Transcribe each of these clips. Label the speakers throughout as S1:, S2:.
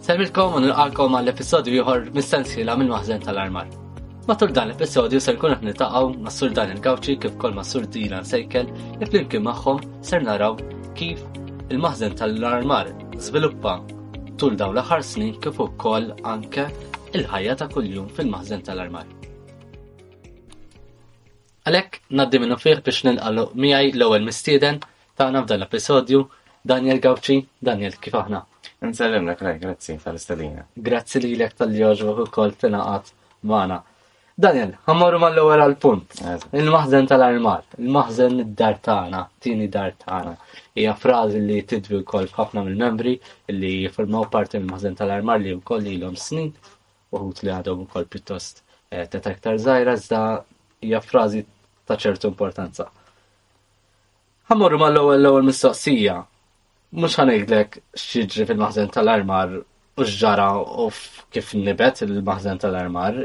S1: Selmitkom u nilqalkom għall episodju ieħor mis-sensiela minn maħżen tal-armar. Matul dan l-episodju ser kun qed niltaqgħu ma' Sur Dan il-Gawċi kif kol ma' Sur Dina Sejkel li flimkien magħhom ser naraw kif il-maħżen tal-armar żviluppa tul dawn l-aħħar snin kif ukoll anke il-ħajja ta' kuljum fil-maħżen tal-armar. Għalhekk ngħaddi minnufih biex nilqa' miegħi l-ewwel mistieden tagħna f'dan l-episodju, Daniel Gauci. Daniel, kif aħna?
S2: Insellimlek, Ray, grazzi tal-istedina.
S1: Grazzi lilek talli għoġbok ukoll tingħaqad magħna. Daniel, ħa mmorru mal-ewwel għall-punt. Eżatt. Il-maħżen tal-armar, il-maħżen id-dar tagħna, tieni dar tagħna. Hija frażi li tidwi wkoll f'ħafna mill-membri li jiffurmaw parti mill-maħżen tal-armar li wkoll ilhom snin uħud li għadhom ukoll pjuttost eh, ta' aktar żgħira iżda hija frażi ta' ċertu importanza. Ħammorru mal-ewwel l-ewwel mistoqsija. Mhux ħanejdlek x'jiġri fil-maħżen tal-armar u x'ġara u kif nibet il-maħżen tal-armar,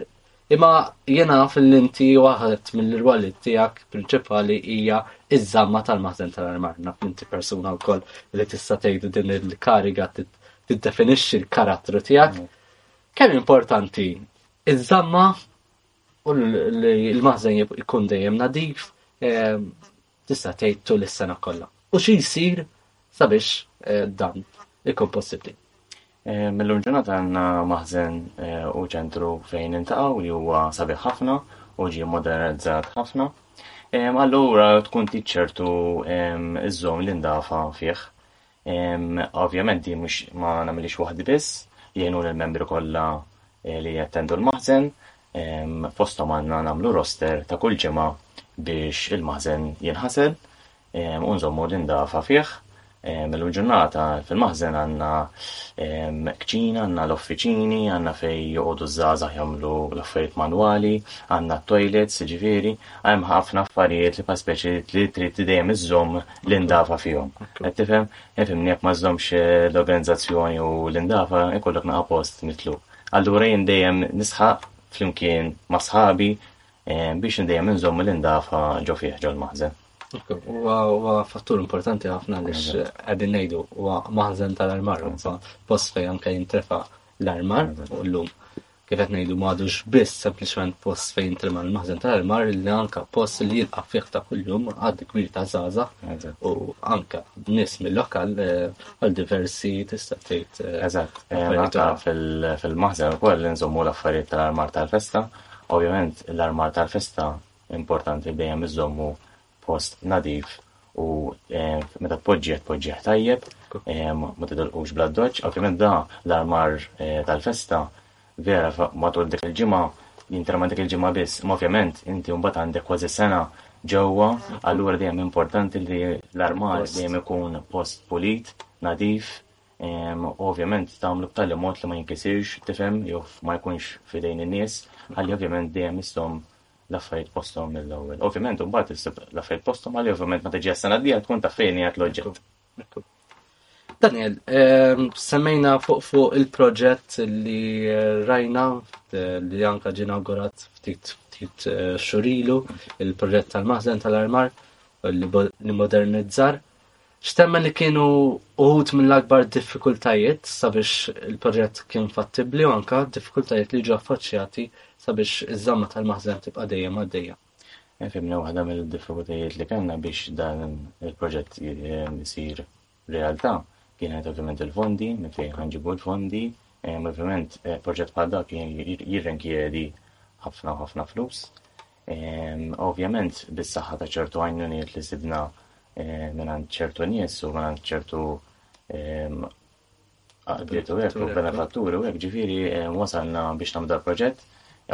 S1: imma jiena fil-linti waħed mill-irwali tiegħek prinċipali hija iż-żamma tal-maħżen tal-armar. Naf inti persuna wkoll li tista' tgħidu din il-kariga tiddefinixxi l-karattru tiegħek. Mm. kemm importanti iż-żamma u l-maħżen jkun dejjem nadif eh, tista' tgħid tul is-sena kollha. U xi jsir sabiex eh, dan ikun possibbli.
S2: Eh, Mill-lum ġurnata għandna maħżen u ċentru fejn intaqgħu li huwa sabiħ ħafna u ġie modernizzat ħafna. Allura tkun tiċċertu iż-żomm li ndafa fih. Ovvjament di mhux ma nagħmilix waħdi biss, jgħinu l-membri kollha eh, li jattendu l-maħzen, fosthom għandna nagħmlu roster ta' kull ġimgħa biex il-maħzen jinħasel u nżommu l-indafa fih. Melu ġurnata fil-maħzen għandna kċina, għandna l-offiċini, għandna fej joqogħdu żgħażagħ jagħmlu l-affarijiet manwali, għandna t-toilets, ġifieri, hemm ħafna affarijiet li pa speċi li trid dejjem iżżomm l-indafa fihom. Qed tifhem? Ifhimni jekk ma żdomx eh, l-organizzazzjoni u l-indafa ikollok naqa' post mitlu. Allura jien dejjem nisħaq flimkien ma' sħabi eh, biex dejjem inżomm l-indafa ġo fih ġol maħżen.
S1: Huwa fattur importanti ħafna li qegħdin ngħidu huwa maħżen tal-armar, post fejn anke jintrefa' l-armar u llum kif qed ngħidu m'għadux biss sempliċement post fejn tilma l-maħżen tal-mar li anka post li jilqa' fih ta' kuljum għad kbir ta' żgħażagħ u anka nies mill-lokal eh, għal diversi tista' tgħid.
S2: Eh, Eżatt, eh, fil-maħżen ukoll inżommu l-affarijiet tal-armar tal-festa. Ovvjament l-armar tal-festa importanti dejjem iżommu post nadif u eh, meta tpoġġi tpoġġi tajjeb, eh, ma tidolqux bla doċ, ovvjament da l-armar eh, tal-festa vera matul dik il-ġimgħa jinterma dik il-ġimgħa biss, ma ovvjament inti mbagħad għandek kważi sena ġewwa, allura dejjem importanti li l-armar dejjem ikun post pulit, nadif, ovvjament tagħmlu b'tali mod li ma jinkisirx tifhem jew ma jkunx fidejn in-nies, għalli ovvjament dejjem istom l-affarijiet posthom mill-ewwel. Ovvjament imbagħad issib l-affarijiet posthom għalli ovvjament ma tiġi s-sena d-dija tkun ta' fejn jgħid l-oġġett.
S1: Daniel, ehm, semmejna fuq fuq il-proġett li eh, rajna eh, li anka ġi inaugurat ftit ftit eh, xurilu il-proġett tal-maħzen tal-armar li modernizzar X'temmen li kienu uħut mill-akbar diffikultajiet sabiex il-proġett kien fattibbli u anka diffikultajiet li ġew affaċċjati sabiex iż-żamma tal-maħżen tibqa' dejjem għaddejja.
S2: Fimna waħda mill-diffikultajiet li kellna biex dan il-proġett isir realtà kienet ovvjament il-fondi, minn fejn ħanġibu l-fondi, ovvjament eh, proġett bħal dak jirrenkjedi ħafna ħafna flus. Ovvjament, bis-saħħa ta' ċertu għajnuniet li sibna minn ċertu nies u minn ċertu għaddiet u hekk u benefatturi u hekk ġifieri wasalna biex nagħmlu dal-proġett.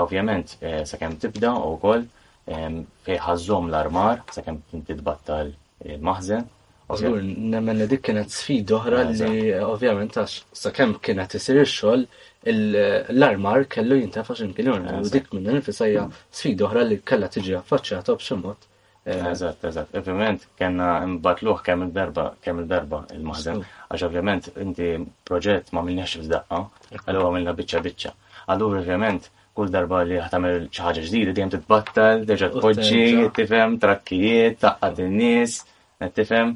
S2: Ovvjament, sakemm tibda wkoll fejn ħażżhom l-armar sakemm titbattal il-maħżen U
S1: żgur nemmen li dik kienet sfida oħra li ovvjament għax sakemm kienet isir ix-xogħol l-armar kellu jintafa' x'imkien jgħin. U dik minn nifisha hija sfida oħra li kellha tiġi affaċċjata b'xi mod.
S2: Eh, eżatt, eżatt. Ovvjament kellna mbatluh kemm il-darba, kemm il-darba il-maħżen, għax ovvjament inti proġett ma minniex f'daqqa, allura għamilna biċċa biċċa. Allura ovvjament kull darba li ħatamel ċaħġa ġdida dejjem titbattal, deġa tpoġġi, tifhem, trakkijiet, taqqad in-nies, Qed tifhem?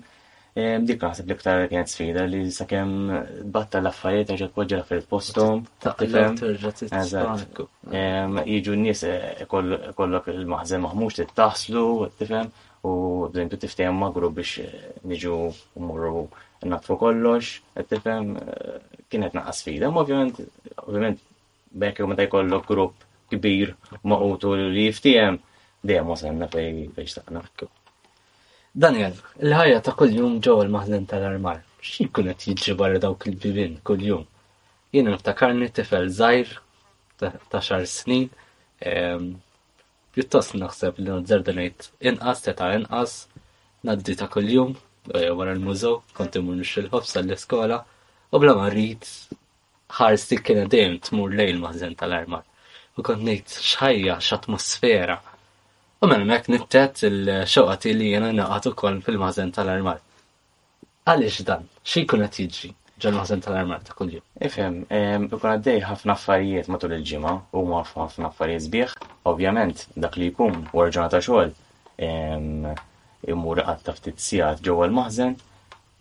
S2: Dik naħseb l-iktar kienet sfida li sakemm batta l-affarijiet għax poġġa l-affarijiet postom. Tifhem? Eżatt. Jiġu n-nies eh, kollok il-maħżen maħmux li taħslu, tifhem? u bżempju tiftajem magru biex eh, niġu mmorru natfu kollox, tifhem eh, kienet naqas sfida, ma ovvjament, ovvjament Bekk meta jkollok grupp kbir maqutu li jiftiehem dejjem wasalna fej fej xtaqna.
S1: Daniel, il-ħajja ta' kuljum ġew il-maħżen tal-armar. Xi jkun qed jiġri barra dawk il-bibien kuljum? Jiena niftakarni tifel żgħir ta' xar snin ehm, pjuttost naħseb li nazzarda ngħid inqas seta' inqas naddi ta' kuljum eh, wara l-mużew kont imur nixxi l-ħobs għall-iskola u bla marrit Ħarsti kienet dejjem tmur lejn il-maħżen tal-armar u kont ngħid x'ħajja, x'atmosfera. U minn hemmhekk nittet il-xewqa tiegħi li jiena naqgħad ukoll fil-maħżen tal-armar. Għaliex dan? Xi jkun qed jiġri ġol-maħżen tal-armar ta' kuljum?
S2: Ifhem, ikun għaddej ħafna affarijiet matul il-ġimgħa, huma ħafna affarijiet sbieħ, ovvjament dak li jkun wara ġurnata xogħol imur għal ta' ftit sigħat ġewwa l-maħżen,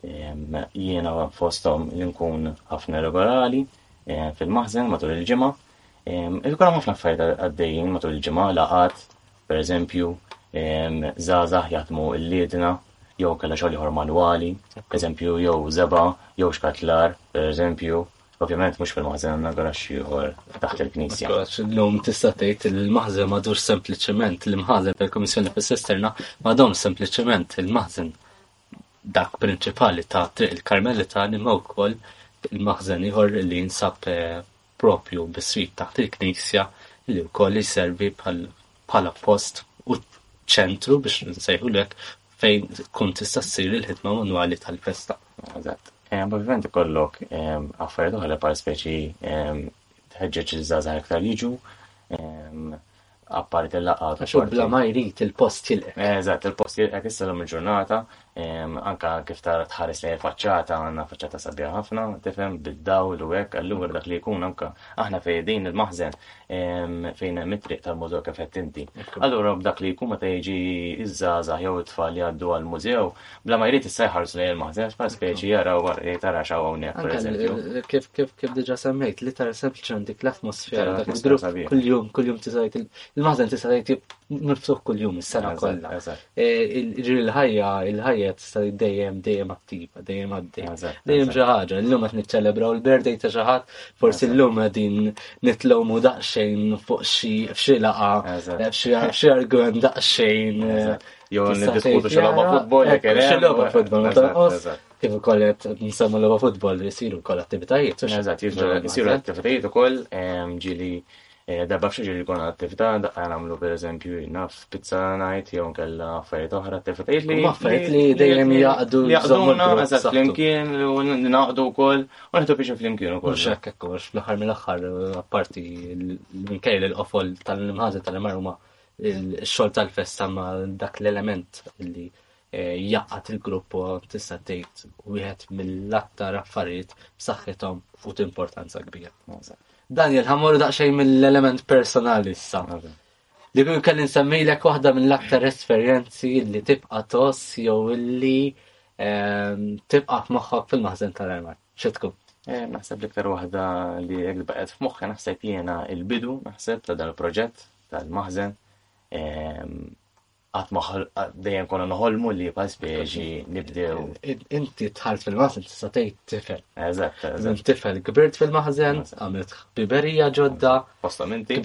S2: Jiena fosthom li nkun ħafna regolari fil-maħżen matul il-ġimgħa. Ikun hemm ħafna affarijiet għaddejjin matul il-ġimgħa laqat, pereżempju, żgħażagħ jaħdmu l-liedna jew kellha xogħol ieħor manwali, eżempju jew żeba' jew xkatlar, pereżempju, Ovvjament mhux fil-maħżen għandna garax ieħor taħt il-Knisja.
S1: Llum tista' tgħid il-maħżen madur sempliċement l-imħażen tal-Kummissjoni fis-Sesterna madhom sempliċement il-maħżen. dak prinċipali ta' Triq il-Karmelitan imma wkoll il-maħżen ieħor li jinsab propju bis-sfid taħt il-knisja li wkoll jservi bħala post u ċentru biex nsejħulu hekk fejn tkun tista' ssir il-ħidma manwali tal-festa.
S2: Eżatt. Ovvjament ikollok affarijiet oħra bħal speċi tħeġġeġ iż-żgħażagħ iktar jiġu apparti l-laqqa
S1: ta' xorti. Bla ma jrid il-post jilqek.
S2: Eh, eżatt, il-post jilqek issa l-lum il-ġurnata, anka kif tara tħares li faċċata, għanna faċċata sabiħa ħafna, tifhem bid-dawl u hekk, allura dak li jkun anka aħna fejn din il-maħżen fejn hemm it-triq tal-mużew kif qed inti. Allura b'dak li jkun meta jiġi iż-żgħażagħ jew it-tfal jgħaddu għall-mużew, bla ma jrid issa jħarsu lejn il-maħzen, bħal speċi jaraw eh, tara xaw hawnhekk pereżempju.
S1: Kif kif kif diġà semmejt, li tara sempliċement dik l-atmosfera dak
S2: id-drupp
S1: kuljum kuljum tiżajt il-maħzen tista' tgħid miftuħ kuljum is-sena kollha. Eh, il-ħajja il-ħajja tista' dejjem dejjem attiva, dejjem għaddej. Dejjem xi ħaġa, illum qed niċċelebraw il-birthday ta' xi ħadd, forsi llum qegħdin nitlowmu daqsxejn fuq xi f'xi laqa, eh, f'xi argument daqsxejn
S2: Jew niddiskutu xi logħba futbol, jekk hemm.
S1: Xi logħba futbol, kif ukoll qed nsemmu logħba futbol li jsiru wkoll attivitajiet.
S2: Eżatt,
S1: jsiru
S2: attivitajiet ukoll ġieli eh, darba f'xi ġieli jkun attività daqqa nagħmlu pereżempju naf pizza night jew nkella affarijiet oħra attivitajiet li
S1: affarijiet li dejjem jaqdu
S2: jaqduna eżatt flimkien u naqdu wkoll u nħetu biex flimkien ukoll.
S1: Mhux hekk hekk l-aħħar mill-aħħar apparti minkejl il-qofol tal-imħażi tal-imar huma il-xogħol tal-festa ma' dak l-element li eh, jaqgħad il-grupp u tista' tgħid wieħed mill-aktar affarijiet b'saħħithom u t'importanza kbira. Daniel, ħammur daqsxejn mill-element personali issa. Li kun kelli nsemmilek waħda mill-aktar esperjenzi li tibqa' tos jew illi ehm, tibqa' f'moħħok fil-maħżen tal-armar. Xi tkun?
S2: Eh, naħseb l-iktar waħda li jekk baqgħet f'moħħi naħseb jiena il-bidu naħseb ta' dan il-proġett tal-maħżen ehm, għat maħal dejjem konna noħolmu li pa' speċi nibdew.
S1: Inti tħalt fil-maħzen tista' tgħid tifel.
S2: Eżatt, eżatt.
S1: Tifel kbirt
S2: fil-maħzen,
S1: għamilt biberija ġodda.
S2: Postamenti.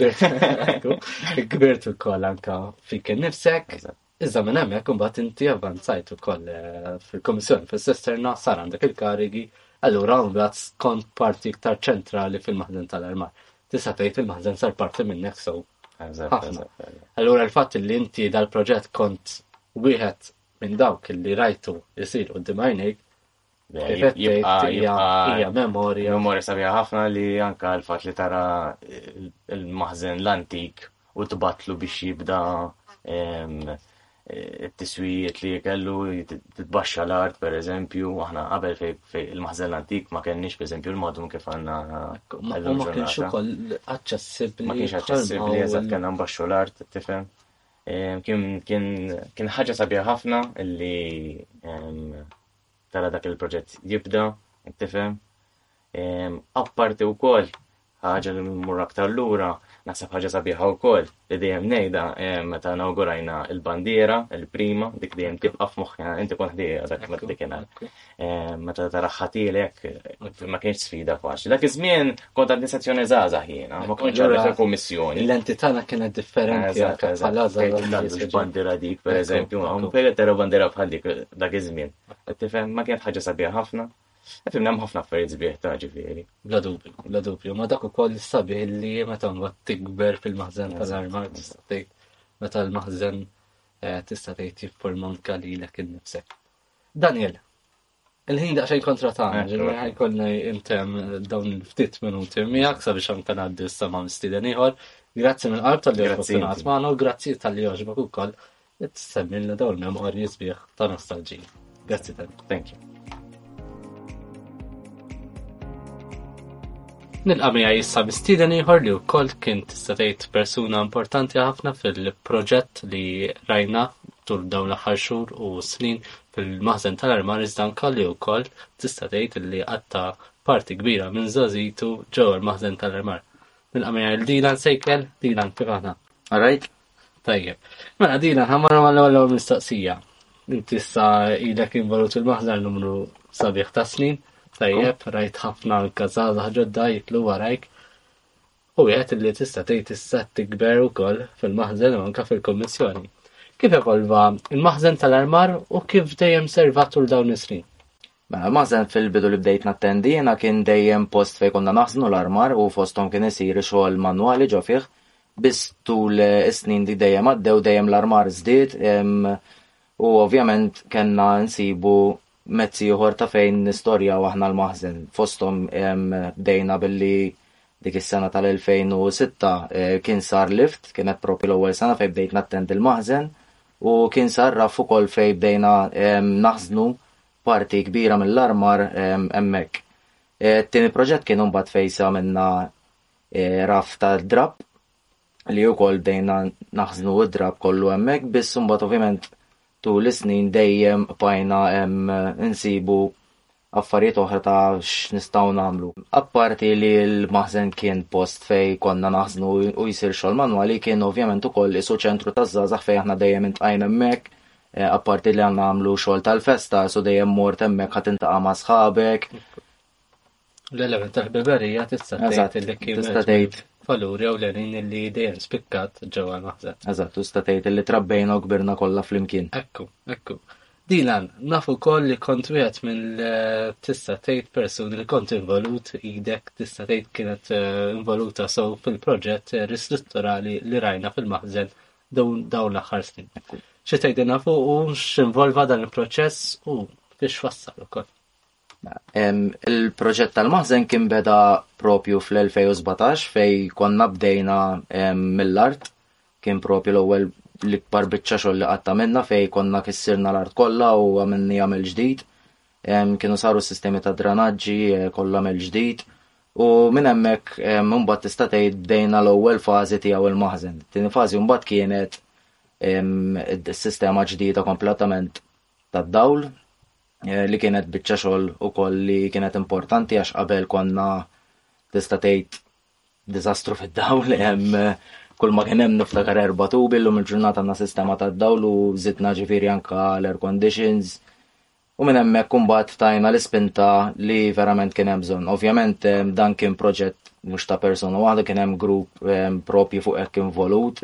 S1: Kbirt ukoll anka fik
S2: nifsek.
S1: Iżda minn hemmhekk imbagħad inti avvanzajt ukoll eh, fil-Kummissjoni fis-Sesterna sar għandek il-karigi, allura mbagħad skont parti iktar ċentrali fil-maħzen tal-armar. Tista' tgħid il-maħzen sar parti minnek sew. Ħafna. Allura l-fatt li inti dal-proġett kont wieħed minn dawk li rajtu jisir u
S2: d-dimajnik,
S1: Hija memorja.
S2: Memorja sabiħa ħafna li anka l-fatt li tara l-maħzen l-antik u tbatlu biex jibda it-tiswijiet li kellu titbaxxa l-art per eżempju, aħna qabel fej il-maħżel l-antik ma kenniex per eżempju l-modum kif għandna.
S1: Ma kienx ukoll aċċessibbli.
S2: Ma kienx aċċessibbli eżatt kellna nbaxxu l-art, tifhem? Kien ħaġa sabiħa ħafna li tara dak il-proġett jibda, qed tifhem. Ehm, apparti wkoll ħaġa li mmur aktar lura, naħseb ħaġa sabiħa wkoll li dejjem ngħidha ehm, meta nawgurajna l-bandiera, il-prima, dik dejjem tibqa' f'moħħna, inti kont ħdejja dak meta dik ehm, meta tara ħatilek ma kienx sfida faċli. Dak iż-żmien Kont amministrazzjoni żgħażagħ jiena, ma kontx għadha fil-kummissjoni.
S1: L-entitana kienet differenti
S2: anke bħala żgħażagħ. Bandira dik, pereżempju, hawn fejn tara bandira bħal dik dak iż-żmien. Qed tifhem ma kienet ħaġa sabiħa ħafna. Qed tifhem hemm ħafna affarijiet sbieħ ta' ġifieri.
S1: Bla dubju, bla dubju, ma dak ukoll sabiħ li meta mbagħad tikber fil-maħżen tal-arma tista' tgħid meta l-maħżen eh, tista' tgħid jiffurma anke lilek innifsek. Daniel, Il-ħin daqsxejn kontra tagħna, eh, ġifieri eh. ħajkun intem dawn il-ftit minuti miegħek sabiex anke ngħaddi s-sema mistieden ieħor. Grazzi minn qalb tal-li għaffinat maħna u grazzi tal-li għoġbok u koll it-semmilna daw il-memorji sbieħ ta' nostalġija. Grazzi tal
S2: Thank you.
S1: Nilqa mija jissa mistiden ieħor li wkoll kien tista' tgħid persuna importanti ħafna fil-proġett li rajna tul dawn l-aħħar xhur u snin fil-maħżen tal-armar iżda anke li wkoll tista' tgħid li qatta parti kbira minn żażitu ġew il-maħżen tal-armar. Nilqa' mingħajr Dilan sejkel, Dilan kif aħna?
S2: Għarajt?
S1: Tajjeb. Mela Dilan ħammar ma l-ewwel mistaqsija. Inti issa ilek involut il-maħżar numru sabiħ ta' snin. Tajjeb, rajt ħafna anke żgħażagħ ġodda jitlu warajk. u wieħed li tista' tgħid issa qed tikber ukoll fil-maħżen u anke fil-Kummissjoni. Kif evolva l-maħżen tal-armar u kif dejjem servat tul dawn is-snin?
S3: Mela, maħżen fil-bidu li bdejt nattendi jiena kien dejjem post fejn konna naħżnu l-armar u fosthom kien isir xogħol manwali ġo fih biss tul eh, is-snin li dejjem għaddew dejjem l-armar żdied u ovvjament kellna nsibu Mezz ieħor ta' fejn nistorjaw aħna l-maħżen. Fosthom bdejna billi dik is-sena tal-2006 eh, kien sar lift, kienet propi l-ewwel sena fejn bdejt nattendi l-maħżen u kien sar raf ukoll fejn bdejna naħżnu parti kbira mill-armar hemmhekk. Eh, Tini proġett kien imbagħad fejn minna eh, raf ta' drab li wkoll bdejna naħżnu id-drab kollu hemmhekk biss imbagħad ovvjament tul is-snin dejjem bajna hemm insibu affarijiet oħra ta' x'nistgħu nagħmlu. Apparti li l-maħzen kien post fej konna naħznu u jisir xogħol manwali kien ovvjament ukoll isu ċentru taż-żgħażagħ fej aħna dejjem intqajn hemmhekk. E, apparti li għandna nagħmlu xogħol tal-festa, so dejjem mort hemmhekk ħadd intaqa' ma' sħabek.
S1: L-element tal-ħbiberija tista' tgħid li kien tista' tgħid valur jew lenin li dejjem spikkat ġewwa l-maħżen.
S3: Eżatt, tista' tgħid li trabbejna u kbirna kollha flimkien.
S1: Ekku, ekku. Dilan, nafu koll li kont wieħed minn eh, tista' tgħid persuni li kont involut idek tista' tgħid kienet eh, involuta so fil-proġett eh, ristrutturali li rajna fil-maħżen dawn l-aħħar snin. Xi tgħidilna fuq u x'involva dan il-proċess u biex wassal ukoll.
S3: Il-proġett tal-maħzen kien beda propju fl-2017 fej konna bdejna mill-art, kien propju l-ewwel l-ikbar biċċa xogħol li qatta minna fej konna kissirna l-art kollha u għamilni għamil ġdid. Kienu saru sistemi ta' dranaġġi eh, kollha mill ġdid u minn hemmhekk mbagħad tista' tgħid bdejna l-ewwel fażi tiegħu il-maħzen. Tieni fażi mbagħad kienet sistema ġdida kompletament tad-dawl eh, li kienet biċċa xogħol ukoll li kienet importanti għax qabel konna tista' tgħid diżastru fid-dawl hemm eh, kull ma kien hemm niftakar erba' tubi llum il-ġurnata għandna sistema tad-dawl u żidna ġifieri anke l-air conditions. U minn hemmhekk imbagħad tajna l-ispinta li verament kien hemm bżonn. Ovvjament eh, dan kien proġett mhux ta' persona waħda kien hemm grupp propju fuq hekk involut,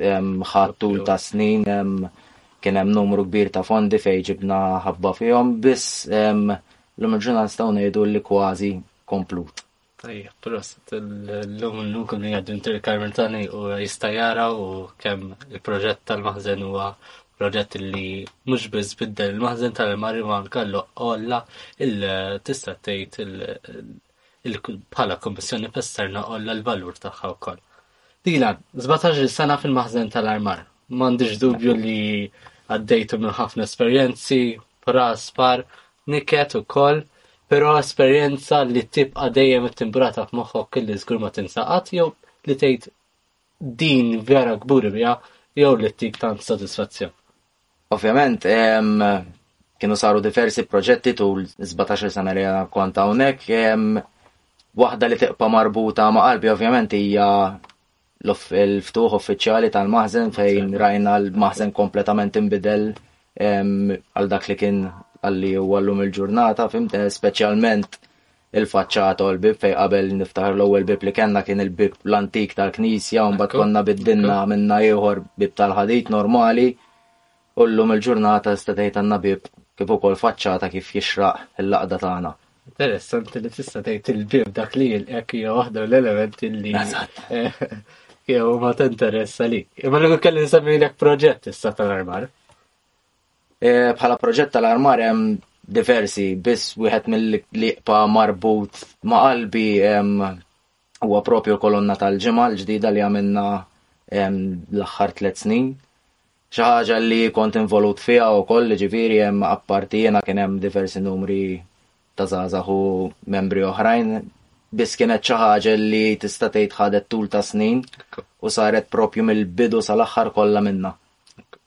S3: ħadd tul ta' snin Kien hemm numru kbir ta' fondi fejn ġibna ħabba fihom biss l-lum il-ġurnal staw ngħidu li kważi komplut.
S1: Tajja, prost, l-lum l-lum kun jgħaddu interkarmen tani u jistajara u kem il-proġett tal-maħzen huwa proġett li mux biz biddel il-maħzen tal-mari ma kallu għolla il-tista tejt il-proġett bħala Kummissjoni Pesterna għolla l-valur tagħha wkoll. Dila, 17 sena fil-maħżen tal-armar. M'għandix dubju li għaddejtu minn ħafna esperjenzi, pra, spar, niket ukoll, però esperjenza li tibqa' dejjem timbrata f'moħħok kelli żgur ma tinsaqat jew li tgħid din vera kburi biha jew li tik tant sodisfazzjon.
S3: Ovvjament, kienu saru diversi proġetti tul 17 sena li għana kont hawnhekk. Waħda li tiqpa marbuta ma' qalbi ovvjament hija l-ftuħ uffiċjali tal-maħzen fejn rajna l-maħzen kompletament imbidel għal dak li kien għalli u għallum il-ġurnata, fimte, specialment il-faċċata u l-bib fej qabel niftaħar l-ewwel bib li kellna kien il-bib l-antik tal-knisja u mbagħad konna biddinna minna ieħor bib tal-ħadid normali u llum il-ġurnata tista' tgħid għandna bib kif ukoll faċċata kif jixraq il-laqda tagħna.
S1: Interessanti li tista' tgħid il-bib dak li jilqek hija waħda l-elementi li jew ma tinteressa li. Imma li kelli nsemmilek proġett issa tal-armar.
S3: E, bħala proġett tal-armar hemm diversi, biss wieħed mill-liqpa marbut ma' qalbi huwa propju kolonna tal-ġimgħa l-ġdida li għamilna l-aħħar tliet snin. Xi ħaġa li kont involut fiha wkoll ġifieri hemm apparti jiena kien hemm diversi numri ta' żgħażagħ u membri oħrajn biss kienet xi ħaġa li tista' tgħid ħadet tul ta' snin u saret propju mill-bidu sal-aħħar kollha minna.